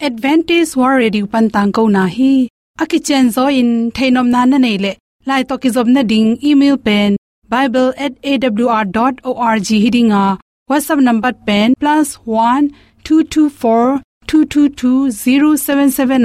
advantage war radio pan tang ko na hi. Aki chen zo in thainom na na nei le. Lai to ki zob na ding, email pen bible@awr.org hidinga whatsapp number pen, plus one two two four two two two zero seven seven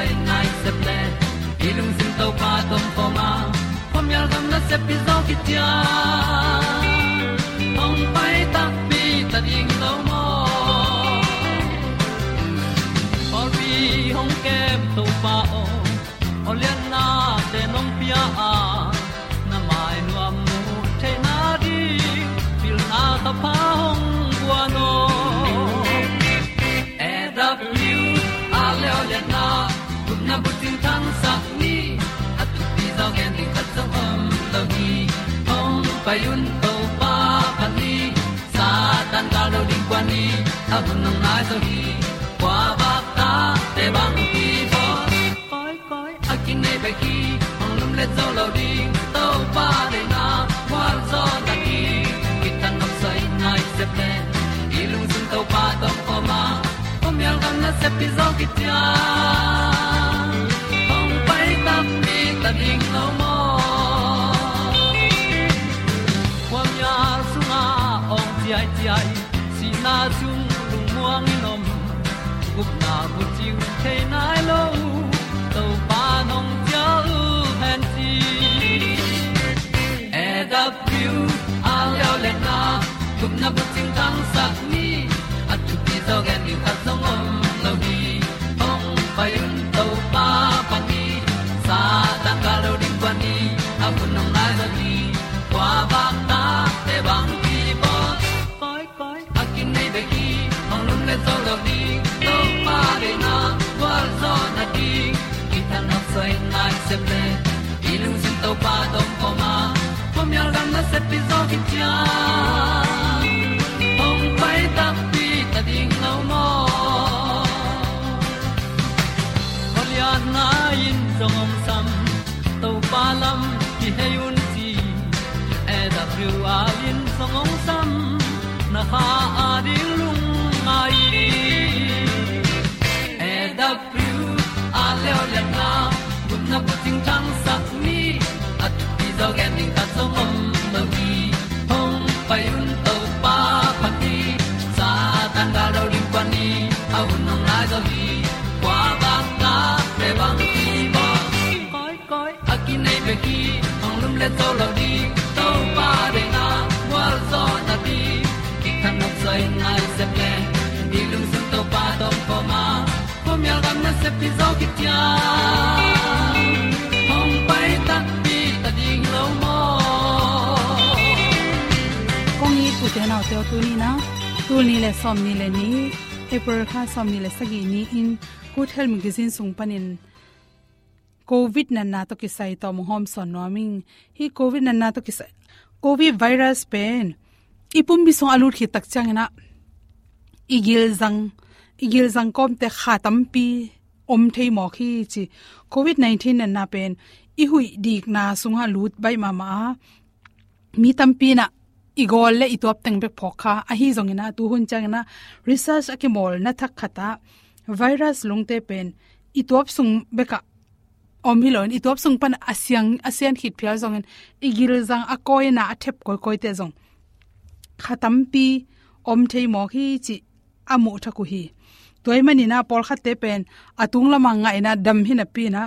ta na sai nai se ple ilung sin to pa tom pa ma pom yal gam na se pi zo ki tia hong pai ta pi ta ding lo mo Or bi hong kem to pa o Olian na te nong pia a Na mai nu am te na di Pil na ta pa hong bua no na bu tin tan sa ni At tu pi zo gen khat zo om lo ni. Hong pa yun to pa pa ni, Sa tan ga lo ding kwa ni. A bu nang mai zo hi Kwa ba ta te bang ki bo Koi koi a kin nei ba ki Hong lum le zo lo ding To pa de na Kwa zo ta ki Ki tan nok sai nai se ple ilung sun to pa tom pa ma. Kom yal gam na se pi zo ki tia ni song om lo ni ong pai un to pa pa ni sa tan ga lo ding kwan ni a bu nong lai za ni kwa ba ta te bang ki bo koi koi a kin nei be ki ong lum le zo lo to pa de na kwa zo na ki ki ta na sai nai se ple ilung sin to pa tom ko ma. Pom yal gam na se pi zo ki ding ta zo om mo gi hong pai un to pa pa ti sa tan da do ri pa ni a un nong lai zo gi kwa ba ta se bang ti ba koi koi a ki nei pe ki hong lum le to lo di to pa de na wa zo na ti ki kan nok sai nai se ple ni lung sun to pa tom pa ma pom yal gam na se pi zo ki tia าเตียวตูนี่นะตูนี่แหละซอมนี่แหละนี้เอเปอร์ค่าซอมนี่แหละสกีนี้อินกูเทลมกิซินสุงปนินโควิดนันนาตกิใส่ต่อมหอมสอนนอมิงฮีโควิดนันนาตกิไซโควิดไวรัสเป็นอีปุ่มบิสงอลูดขีตักจังนะอีกิลซังอีกิลซังก้มแต่ขาดตัมปีอมเทหมอกี้จีโควิด -19 นันนาเป็นอีหุยดีกนาสุงหาลูดใบมามามีตัมปีนะ igol le itop teng be phokha a hi zongina tu hun changna research akimol na thak khata virus lungte pen itop sung beka om hilon itop sung pan asyang asian hit phial zongen igil zang a koi na thep koi koi te zong khatam pi om thei mo hi chi amu thaku hi toy mani na por khat te pen atung lama nga ina dam hi na pi na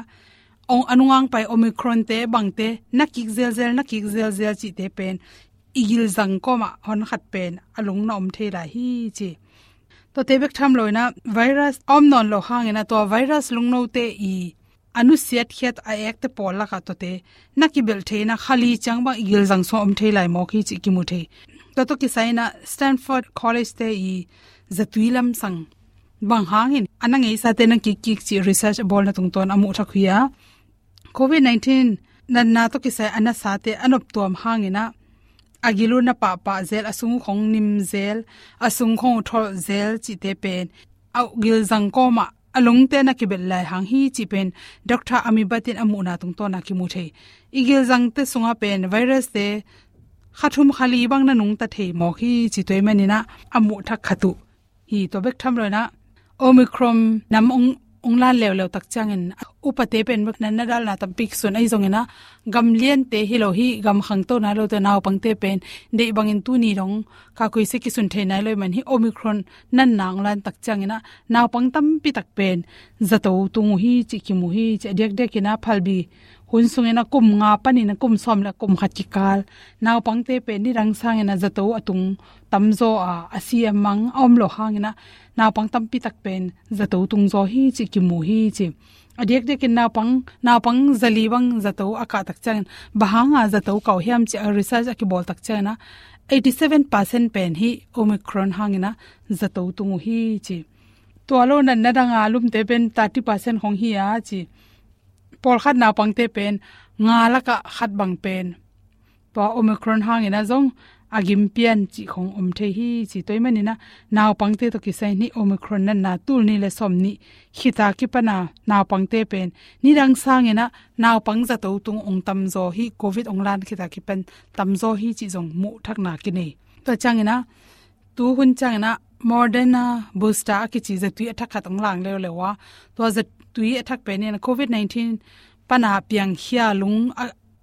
ong anungang pai omicron te bangte nakik zel zel nakik zel zel chi te pen igil zang ko ma, hon khat pen alung na om thei la hi chi. To te bek tham loina virus, om non lo hangena to virus lung no te i. Anu siat khet a ek te pol la ka to te. Nakibel the na khali chang ba igil zang so om the lai mo khi chi ki mu the. To to ki saina stanford college te i zatuilam sang. Bang hangin anang ei sa te na ki ki chi research bol na tung ton amu tha khuya covid 19 nan na to ki sai ana sa te anop tom hangina agilu na pa pa zel, asung khong nim zel, asung khong thol zel chi te pen. Au gil zang ko ma, along te na ki bel lai hang hi chi pen. Doctor ami batin amu na tung to na ki mu the igil zang te sunga pen virus te, khathum khali bang na nung ta the mo khi chi toy mani na amu tha khatu. Hi to bek tham lo na. Omicron nam ong องลานเลวเลวตักจ้างเงินอุปเทเป็นแบบนั้นนะดัลนะตั้บปิกส่วนไอ้ทรงเงินนะกำเลียนเตฮิโลฮีกำขังโตนะเราจะนาวปังเตเป็นเด็กบางเงินตู้นี้ร้องกาคุยเซกิสุนเทนายเลยมันฮิโอมิครอนนั่นนางลานตักจ้างเงินนะนาวปังตั้มปีตักเป็นจะโตตุงหีจิกิมูฮีจะเด็กเด็กนะพัลบี sungena kum nga pani na kum som la kum khatikal. Naw pangte pe ni rang sangena zato atung tamzo a asia mang om lo hangena. Naw pang tampi tak pen zato tung zo hi chi ki mu hi chi. Adek de kin naw pang naw pang zali bang zato aka tak chang bahanga zato kau hiam chi research aki bol tak chana 87% pen hi omicron hangena zato tung hi chi. To alo nan na danga lum te pen 30% hong hi a chi pol khat na pangte pen, nga la ka ah khat bang pen. To omicron hang ina zong, agim pian chi khong om the hi chi toy mani na naw pangte to ki sai ni omicron na na tul ni le som ni. Khita ki pana naw pangte pen, ni rang sang ina naw pang za to tung ong tam zo hi, covid ong lan khita ki pen, tam zo hi chi zong mu thak na ki nei to chang ina, tu hun chang ina, moderna booster ki chi za tu athak khat ong lang le le wa to za tui athak pe ne covid 19 pana piang hia lung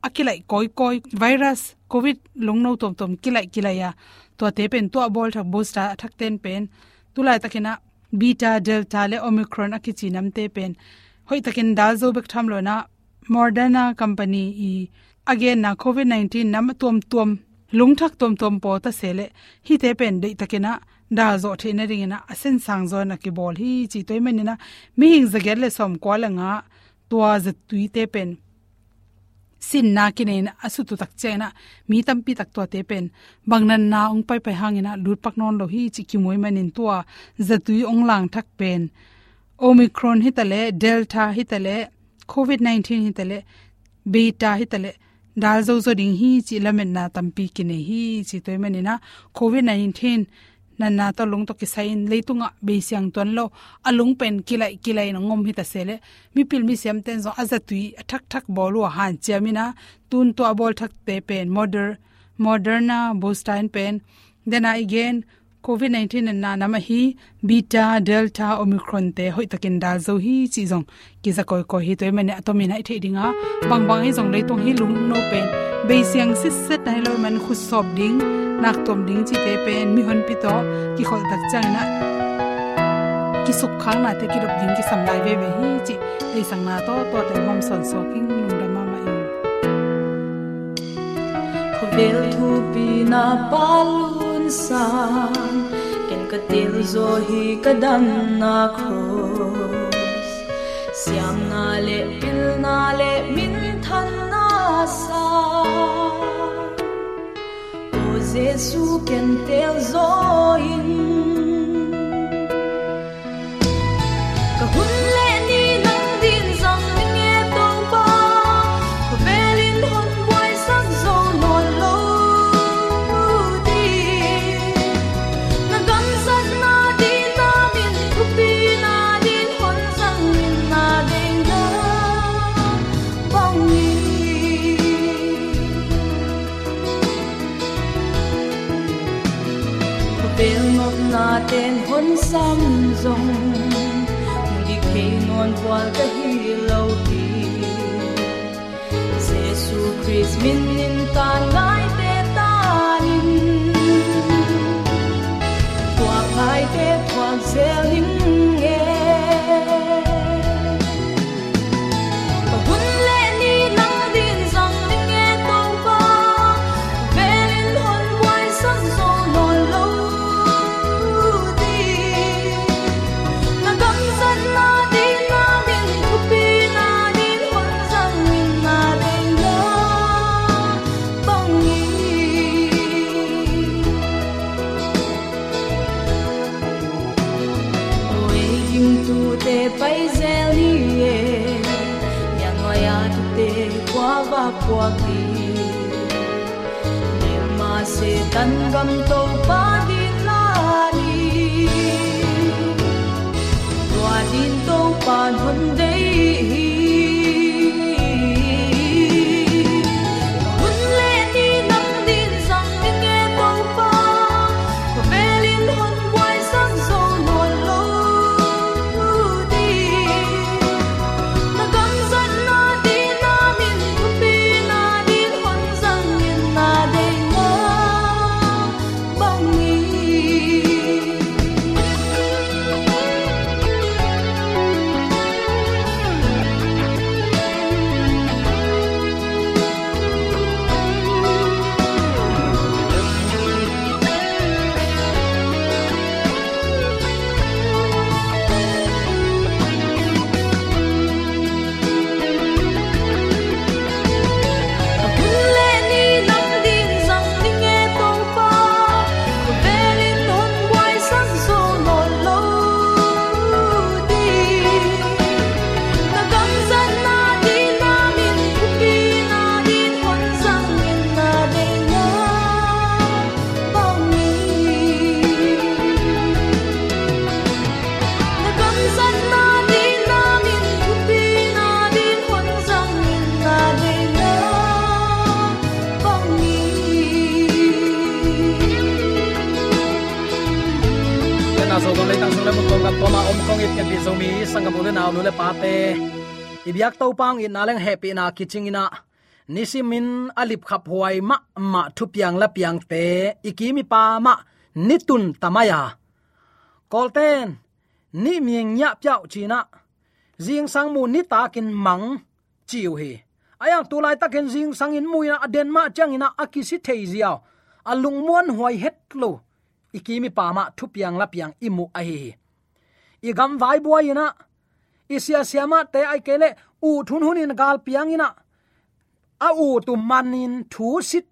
akilai koi koi virus covid lung no tom tom kilai kilai ya to te pen to bol thak booster thak ten pen tulai takina beta delta le omicron akichi nam te pen hoi takin dal zo bek tham lo na moderna company i again na covid 19 nam tom tom lung thak tom tom po ta sele hi te pen de takina dal zo the na ring na asen sang zo na ki bol hi chi toy men na. Mi hing zagel le som ko la nga, tua za tui te pen. Sin na ki ne asu tu tak chena mi tam pi tak to te pen. Bangnan na ong pai pai hangina lut pak non lo hi chi ki moi manin tua za tui ong lang thak pen. Omicron hitale delta hitale covid 19 hitale beta hitale dal zo zo ding hi chi lamen na tampi ki ne hi chi toy men na, covid 19 na na to lung to kisain leitunga be siang ton lo alung pen kilai kilai na ngom hi ta sele. Mi pil mi sem ten zo azatui thak thak bolu han chamina tun to abol thak te pen, moder, moderna bostein pen. Then again, covid 19 na na nama hi, beta, delta, omicron te hoi takin dal zo hi chi jong ki za koi ko hi toy e mane atomi na the dinga bang bang e hi jong leitung hi lung no pen. Be siang sit set nai lo man khu sob ding nak tom ding chi te pen mi hon pi to, ki khol tak chang na. Ki suk khang na te ki rop ding ki sam lai ve ve hi chi. Ei sang na to to te hom son so king lung da ma ma in. Ko vel thu pi na palun san ken ka til zo hi ka dan na cross siam na le pil na le min than na sa Giêsu ken tel zo den xăm rồng zong khi ke non cái ka hi lo ti Jesu Christ min nin tan ngai te tanin qua phải te thuan zel ning ibyak to pang in leng happy na kiching ina. Nisimin alip khap huai ma ma thu piang la piang te ikimi pa ma nitun tamaya kolten ni mieng nya pyao china jing sang mu ni takin mang, chiu hi. Ayang ta takin jing sang in muina aden ma chang ina akisi thei ziaw alung muan huai het lo ikimi pama thupiang lapiang la imu ahi hi i gam vai buai na isia siama te ai kele u thun hunin gal piang ina a u tu manin thu sit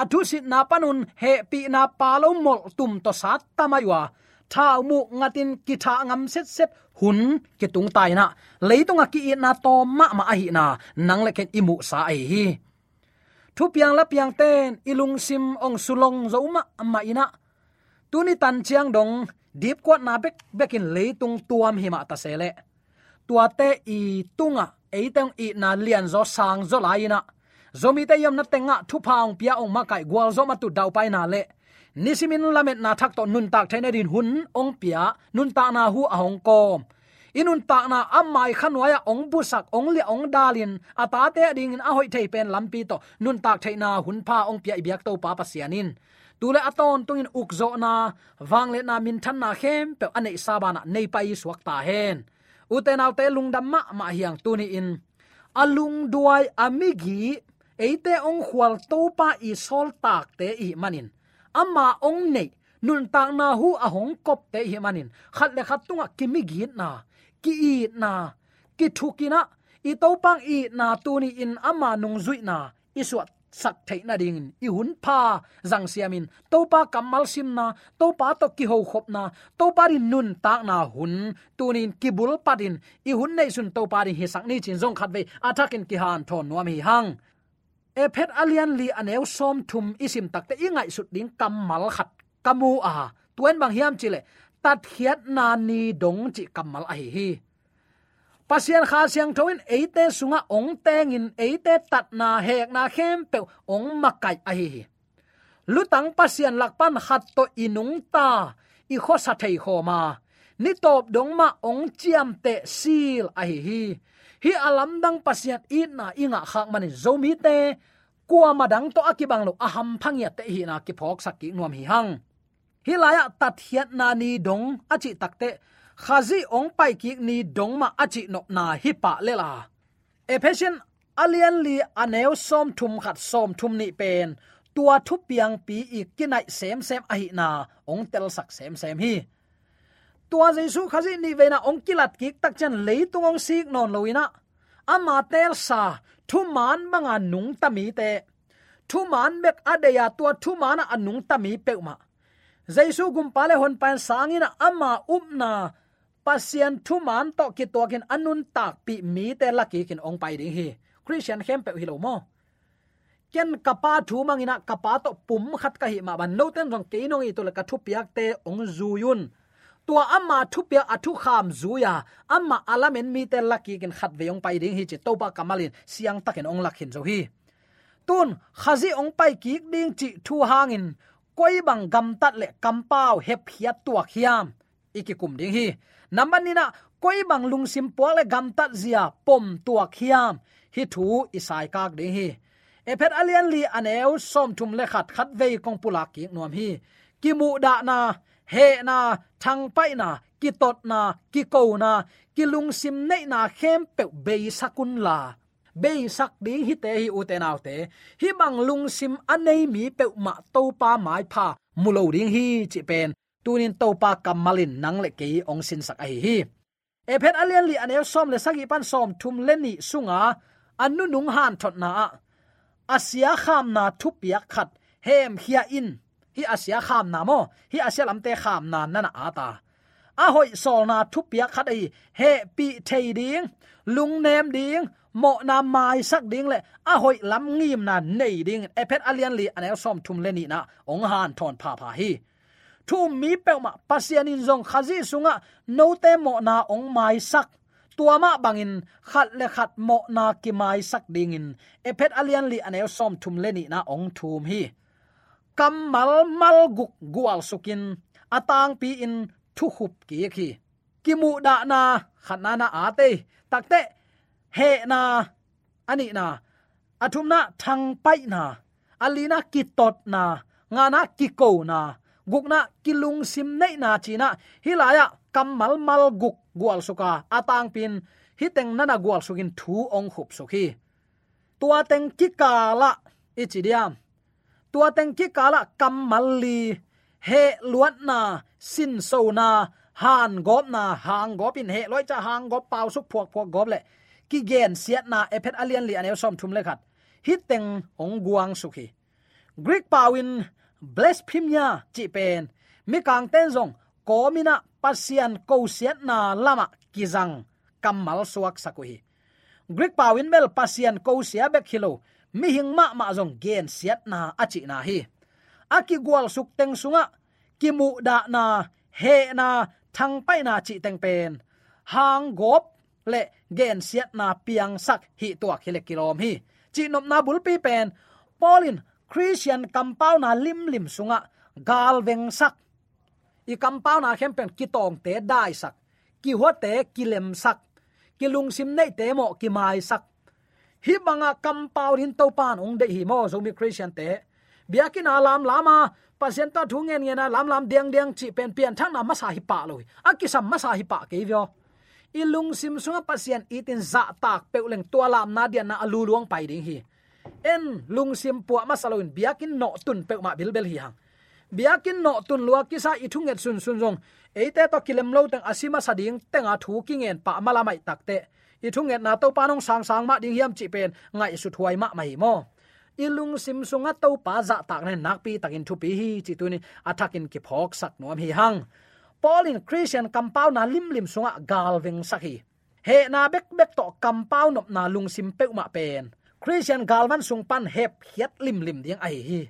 a thu sit na panun he pi na palo mol tum to sat tamaywa tha mu ngatin ki tha ngam set set hun ke tung tai na leitung a ki na to ma ma hi na nang le ken imu sa ai hi thu piang la piang ten ilung sim ong sulong zo ma ma ina tuni tan chiang dong deep kwat na bek, bekin leitung tuam hima ta sele tua te i tunga eiteng i na lian zo sang zo laina zomi te yam na tenga thu paung pia ong makai gwal zo ma tu dau pai na le. Nisimin lamet na thak to nun tak thaina din hun ong pia, nun ta na hu a hong kom. Inun ta na amai khanwaya ong busak, ong li ong dalin ata te ding a hoi thei pen lampi to nun tak thaina hun pha ong pia ibyak to pa pasianin tule aton tungin ukzo na? Wangle na min than na khem, pe ane sabana nei pai suak ta hen. Uten autte lungdam ma ma hiang tuni in. Alung duai amigi eite ong khwal to pa i sol tak te i manin. Ama ong nei, nun tak na hu a hong kop te hi manin. Khat le khat tunga kimi git na, ki i na, ki thukina i to pang i na tuni in ama nung zui na iswat sak theina ding i hun pha zang siamin to pa kamal sim na to pa to ki ho khop na to pa rin nun tak na hun tunin kibul padin i hun nei sun to pa rin hi sak ni chin zong khat ve atakin ki han thon nuam hi hang e phet alian li aneu som thum isim takte ingai sut ding kamal khat kamu a tuen bang hiam chile tat khiat na ni dong chi kamal a hi hi pasian kha siang thoin eite sunga ong teng in eite tat na hek na khem pe ong makai a hi lutang pasian lakpan khat to inung ta, i kho sa thei kho ma. Ni top dong ma ong chiam te sil a hi hi. Hi alam dang pasian i na inga khak mani zomi te kwa madang to akibang lo aham phangya te hi na ki phok sak ki nuam hi hang. Hi laya tat hiat na ni dong achi takte khazi ong pai ki ni dong ma achi no na hi pa le la ephesian alian li aneu som thum khat som thum ni pen tua thu piang pi i kinai sem sem a hi na ong tel sak sem sem hi tua jesu khazi ni ve na ong kilat ki tak chan leitung ong sik non loina ama tel sa thu man manga nung tami te thu man mek adeya tua thu mana anung tami peuma jesu gum pale hon pan sangina ama upna pasian thu man to ki to kin anun tak pi mi te laki kin ong pai ding hi christian hem pe hi lo mo ken kapa thu mangina kapa to pum khat ka hi ma ban no ten rong ke no i to la ka thu piak te ong zuyun tua amma thu pia athu kham zuya amma alamen mi te laki kin khat ve ong pai ding hi che to ba kamalin siang takin ong lakhin zo hi tun khazi ong pai ki ding chi thu hangin koi bang gam tat le kampau hep hiat tua khiam ikikum ding hi. Namanina koi bang lung sim po le gam tat zia pom tua khiam hi thu isai kak ding hi. Ephet alian li aneu som thum le khat khat ve kong pula ki nuam hi. Ki mu da na, he na, thang pai na, ki tot na, ki ko na, ki lung sim nei na khem pe be sakun la. Be sak ding hi te hi u te te. Hi bang lung sim anei mi pe ma to pa mai pha. Mulo ding hi, chi pen. Tunin to pa kamalin nang le ke ong sin sak ai hi e phet alian li anel som le sagi pan som thum le ni sunga anu nung han thot na asia kham na thupia khat hem hia in hi asia kham na mo hi asia lamte kham na nana ata a hoi sol na thupia khat ai he pi thei ding lung nem ding mo na mai sak ding le a hoi lam ngim na nei ding e phet alian li anel som thum le ni na ong han thon pha pha hi thu mi pe ma, pasian in zong khazi sunga, no te mo na ong mai sak. Tua ma bangin, khat le khat mo na ki mai sak ding in. Epet alian li anel som thum le ni na ong thum hi. Kam mal mal guk gual sukin, atang pi in thu khup ki khi ki mu da na, khat na na ate takte he na, ani na. Athum na thang pai na. Alina ki tot na ngana ki ko na gukna kilung sim nei na china. Hilaya kamal mal guk gwal suka. Atang pin hiteng nana gwal sukin thu ong khup sukhi. Tua teng ki kala ichidiam tua teng ki kala kamal li. He luat na, sin so na, han gop na, hang gop in. He loi cha hang gop pau suk phuak phuak gop le. Ki gen siat na ephet alian li anew som thum le khat. Hiteng ong guang sukhi. Greek pawin bless phim blasphemia chi pen mi kang ten zong komina pasian ko sian na lama kizang kamal suak sakui greek pawin mel pasian ko sia bek hilo mi hing ma ma zong gen siat na achi na hi. Aki gwal suk teng sunga ki mu da na he na thang pai na chi teng pen hang gop le gen siat na piang sak hi tua khile kilom hi. Chi nom na bul pi pen polin christian compound na lim lim sunga, gal veng sak. I compound na khem pen ki tong te dai sak. Ki ho te ki lem sak. Ki lung sim nei te mo ki mai sak. Hi banga compound rin to pan ong de hi mo zo mi christian te. Biakin alam lama pasien ta thu ngen ngena lam lam diang diang chi pen pian thang na ma sa hi pa loi. Akisam ma sa hi pa ke vyo. Ilung sim sunga, pasien itin za tak peuleng tua lam na dia na alu luang pai ding hi en lung sim pu ma saloin, biakin no tun pe ma bil bel hi hang. Biakin no tun lua kisa ithunget sun sun jong eite to kilem lo tang asima sading, tenga thu kingen pa mala mai takte ithunget na to panong sang sang ma ding hiam chi pen, ngai su thuai ma mai mo. Ilung sim sunga to pa za tak ne nak pi takin thu pi hi chi tu ni athakin ki phok sak nom hi hang. Paulin Christian compound na lim lim sunga galving sakhi he na bek bek to compound na lung sim pe ma pen. Christian galvan sung pan hep hiat lim lim ding ai hi.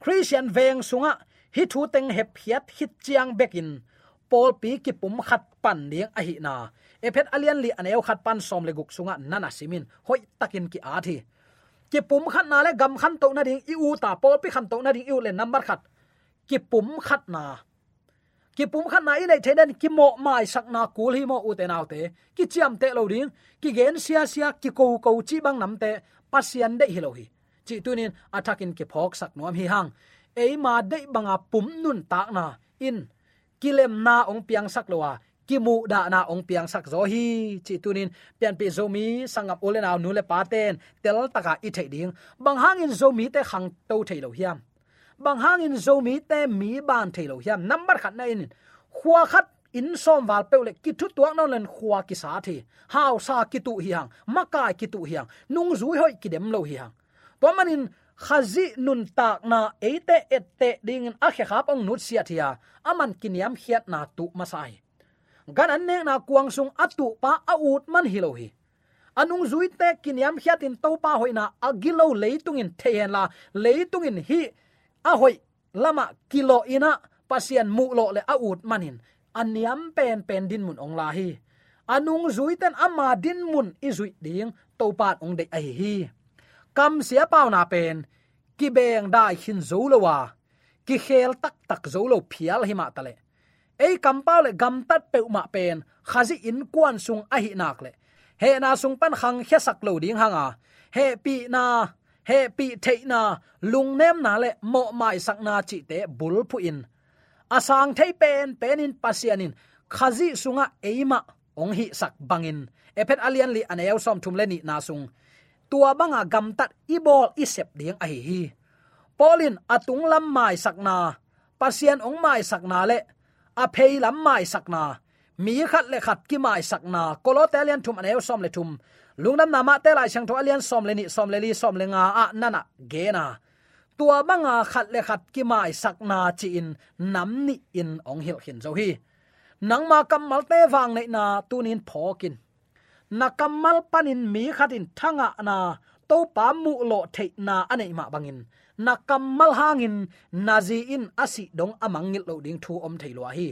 Christian veng sunga, hi thu teng hep hiat hit chiang bekin Paul pi ki pum khat pan ding ai na. Ephet alian li aneu khat pan som le guk sunga nana simin, hoi takin ki a thi. Ki pum khat na le gam khan to na ding i u ta, Paul pi khan to na ding i u le number khat. Ki pum khat na. Ki pum khan na ile thenen ki mo mai sak na kul hi mo u te nau te. Ki chiam te lo ding, ki gen sia sia ki ko ko chi bang nam te pasian de hi. Chi tunin athakin ki phok sak nom hi hang. Ei ma de banga pum nun tak na in. Kilem na ong piang sak lowa ki mu da na ong piang sak zo hi. Chi tunin pian pi zo mi sangam ole na nu le tel taka i thei ding. Bang hang in zo mi te khang to thei lo hiam. Bang hang in zo mi te mi ban thei lo hiam. Number khat na in. Khuwa khat in som wal pe le ki thu tuak non len khwa ki sa thi. Haw sa ki tu hi hang makai ki tu hi hang, nung zui hoi ki dem lo hi hang. To manin khazi nun tak na ate ette ding in akhe khap ong nut sia thia aman kiniam hiat na tu masai gan an ne na kuang sung atu pa a ut man hi lo hi. Anung zui te kiniam hiatin to pa hoina agilo leitungin thehen la leitungin hi a hoi lama kilo ina pasian mu lo le a ut manin aniam pen pen din mun ong la hi. Anung zui ten ama din mun izui ding to pat ong de ai hi. Kam sia pau na pen, ki beng dai hin zo lo wa. Ki khel tak tak zo lo phial hi ma tale ei kampau le gam tat pe ma pen, khazi in kwan sung a hi nak le. He na sung pan khang khe sak lo ding hanga he pi na, he pi the na, lung nem na le mo mai sak na chi te bul phu in. Asang thei pen pen in pasianin khazi sunga eima ong hi sak bangin epet alian li aneu som thum le ni na sung tua banga gam tat ibol isep ding a hi hi polin atung lam mai sakna pasian ong mai sakna le a phei lam mai sakna mi khat le khat ki mai sakna kolo telian thum aneu som le thum lungnam nama te lai sang tho alian som le ni som le li som le nga a nana ge na tua banga à, khat le khat ki mai sakna chi in nam ni in ong hil hin zo hi. Nang ma kam mal te wang nei na tunin phokin na kamal panin mi khatin thanga na to pa mu lo the na anei ma bangin na cầm hangin hang in asi dong amangil lo ding thu om thailo hi.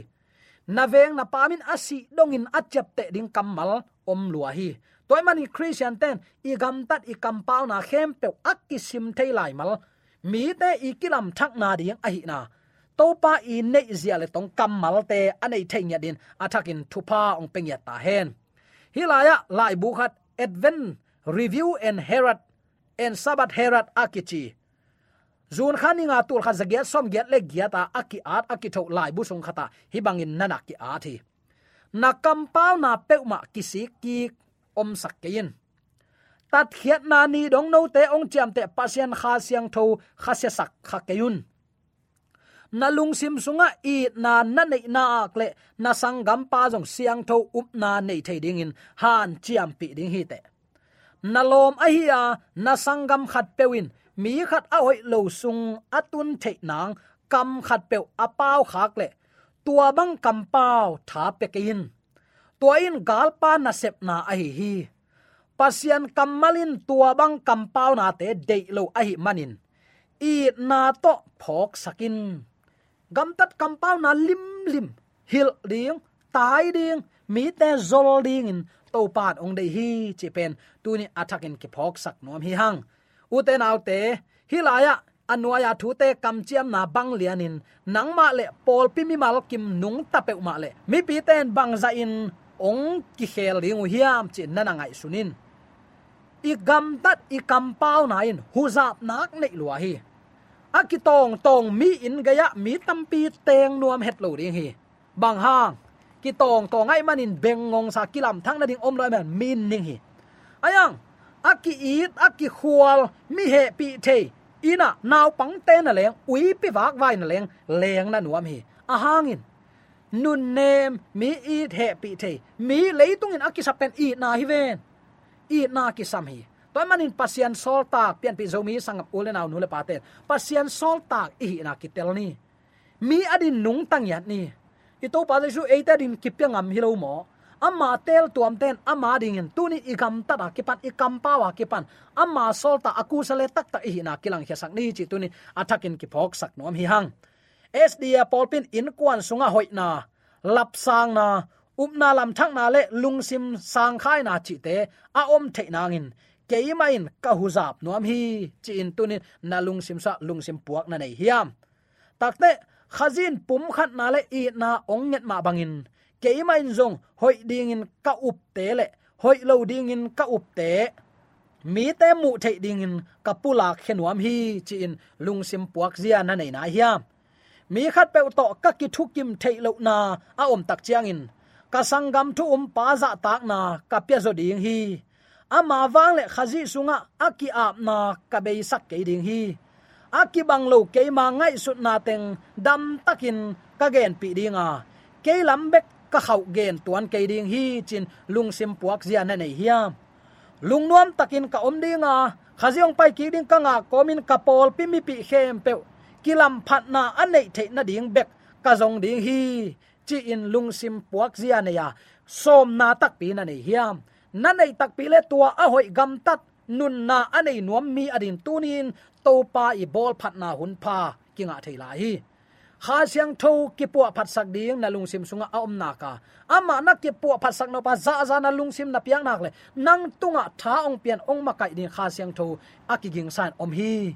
Na veng na pamin asi dongin achap te ding kamal om lua hi. Toy mani christian ten i gam tat i kampau na khem pe akki sim thei lai mal mi te ikilam thak na ding ahi na. To pa i nei zia le tong kamal te anei theinya din athakin thupa ong pengya ta hen. Hilaya lai bu khat, advent review and herald, and sabat herald akichi zun khani nga tul kha zagiat som giat le giata aki at aki tho lai bu song khata hi bangin nana ki a thi. Na kam pau na peuma kisi ki om sak kein tat khiat na ni dong no te ong cham te pasien kha siang tho, kha se sak, kha keun na lung sim sunga i na na nei na akle na sangam pa jong siang tho up na nei thei ding in, han chiam pi ding hi te. Na lom a hi a, na sangam khat pewin mi khat a hoi lo sung atun thei nang, kam khat pe a pau khak le. Tua bang kam pau tha pe kein tua in gal pa na sep na a hi hi pasian kamalin tua bang kam pau na te de lo a hi manin. I na to phok sakin. Gam tat kam pau na lim lim. Hil ding, tai ding, mi te zol ding in. To pat ong dei hi, chi pen. Tu ni athakin ki phok sak nom hi hang. U te nau te hilaya anuaya thute kam chiam na bang lianin nangma le pol pi mi mal kim nung ta pe ma le. Mi pi ten bang za in, ong ki khel ring hiam, chi na ngai sunin i gam tat, i kam pau na in, hu zap nak nei lua hi. Akitong tong mi in gaya mi tampi teng nuam het lo ding hi. Bang hang ki tong tong ai manin beng ngong sa kilam thang na ding om loi man, min ning hi. Ayang aki it aki khual, mi he pi the. Ina naw pang te na leng, ui pi wak vai na leng leng na nuam hi. A hangin nun nem, mi it he pi the. Mi leitung in aki sapen i na hi ven i na ki sam hi toy manin pasian sol tak pian pi zomi sangap ule naw nule pate pasian sol tak i na ki tel ni. Mi adin nung tang yat ni. Ito pa su eita din kipyang am hilo mo. Amma tel tuam ten ama dingin. Tuni igam tada kipan, ikam pawa kipan. Ama solta aku sale tak ta hi na kilang hya sak ni, chi tuni athakin ki phok sak nom hi hang. Sdia polpin in kwan sunga hoina lap sang na. Um upna lam thang na le lungsim sang khai na chi te, a om the nangin keimain ka huzap nuam hi, chi in tunin na lungsim sa lungsim puak na nei hiam. Takte khazin pum khat na le i na ong net ma bangin ke ma in zong, hoi ding in, ka up te le. Hoi lo ding in, ka up te. Mi te mu thei ding in kapula khenuam hi, chi in lungsim puak zia na nei na hiam. Mi khat pe to ka ki thukim thei lo na, a om tak chiang in kasangam thu um pa za tak na ka pya zo ding hi. Ama wang le khazi sunga aki ap na ka be sak ke ding hi. Aki bang lo ke ma ngai sut na teng dam takin ka gen pi dinga ke lam bek ka khau gen tuan ke ding hi chin lung sim puak zia na nei hiya lung nuam takin ka om dinga khaziong pai ki ding ka nga komin ka pol pi mi pi khem pe kilam phat na anei the na ding bek ka zong ding hi chi in lung sim puak zia ne ya. Som na tak pi na nei hiam. Na nei tak pi le tua a hoi gam tat. Nun na anei nuam mi adin tunin to pa i bol phat na hun pa kinga theila hi. Kha siang tho ki pu phat sak ding na lung sim sunga a om na ka. Ama na ki pu phat sak no pa za za na lung sim na piang nak le. Nang tunga tha ong pian ong ma kai din kha siang tho akiging san om hi.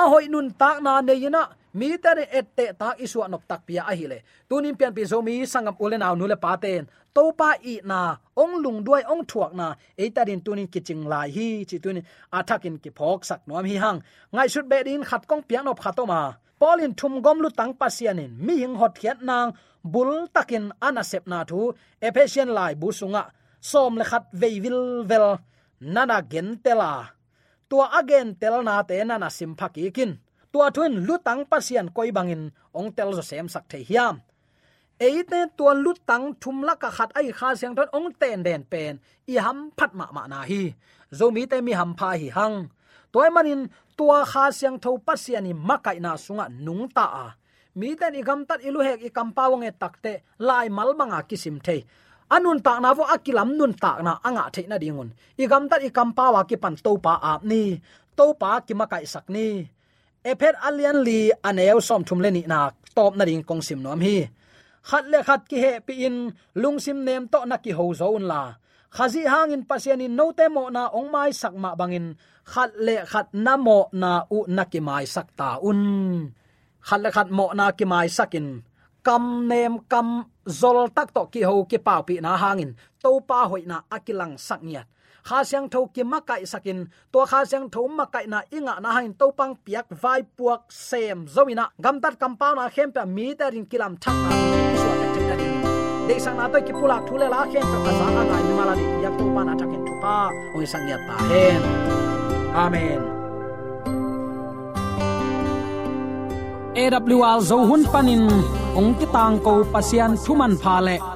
A hoi nun tak na ne yina mi ta ne ette ta isu anok tak pia a hile tunin pian pi zo mi sangam ule aw nule paten to pa i na, ong lung duai ong thuak na. E ta din tunin kiching lai hi, chi tunin athakin ki phok sak nom hi hang. Ngai sut be din khat kong piang nop khatoma polin thum gom lu tang pasianin mi hing hot khiat nang, bul takin anasep na thu. Ephesian lai bu sunga som le khat veivil vel nana gen tela tua again tel na te nana sim phaki kin tua thuin lu tang pasian koi bangin, ong tel zo sem sak the hiam. Eite tua lút tang chum lắc ka khat ai kha siang thon ong ten den pen, i ham phat ma ma na hi. Zo mi te mi ham pha hi hang. Toy manin, tua kha siang tho pasiani makai na sunga nung ta a. Mi ten i gam tat ilu hek i kam pawang e takte lai mal manga kisim the anun ta na vo akilam nun ta na anga the na dingun. I gam tat i kam pawa ki pan to pa a ni. To pa ki makai sak ni ephet alian li aneu som thum le ni na top na ding kong sim nom hi. Khat le khat ki he pi in lungsim nem to na ki ho zon la. Khazi hangin pasianin no te mo na ong mai sak ma bangin khat le khat na mo na u na ki mai sak ta un. Khat le khat mo na ki mai sakin kam nem kam zol tak to ki ho ki pau pi na hangin to pa hoi na akilang sak niat kha siang tho ki ma kai sakin to kha siang tho ma kai na inga na hain to pang piak vai puak sem zoina gam tat kam na khem pa mi ta rin kilam thak na so ta chen ta din de sang na to ki pulak thule la khem pa sa na ga ni mala di yak to pa na thakin thu pa. Oi sang ya ta hen. Amen. AWR zo hun panin, ong ki tang ko pasian thuman pha le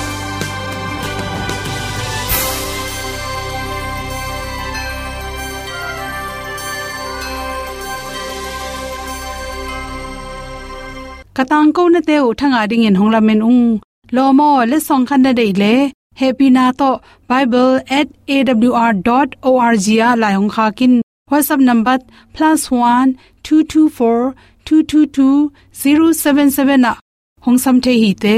Katang ko na te thanga ding in hongla men ung. Lo mo le song khan na dei le. Happy na to. Bible@awr.org ya la hong kha kin. Whatsapp number +1 224 222 077 na. Hong sam the hi te.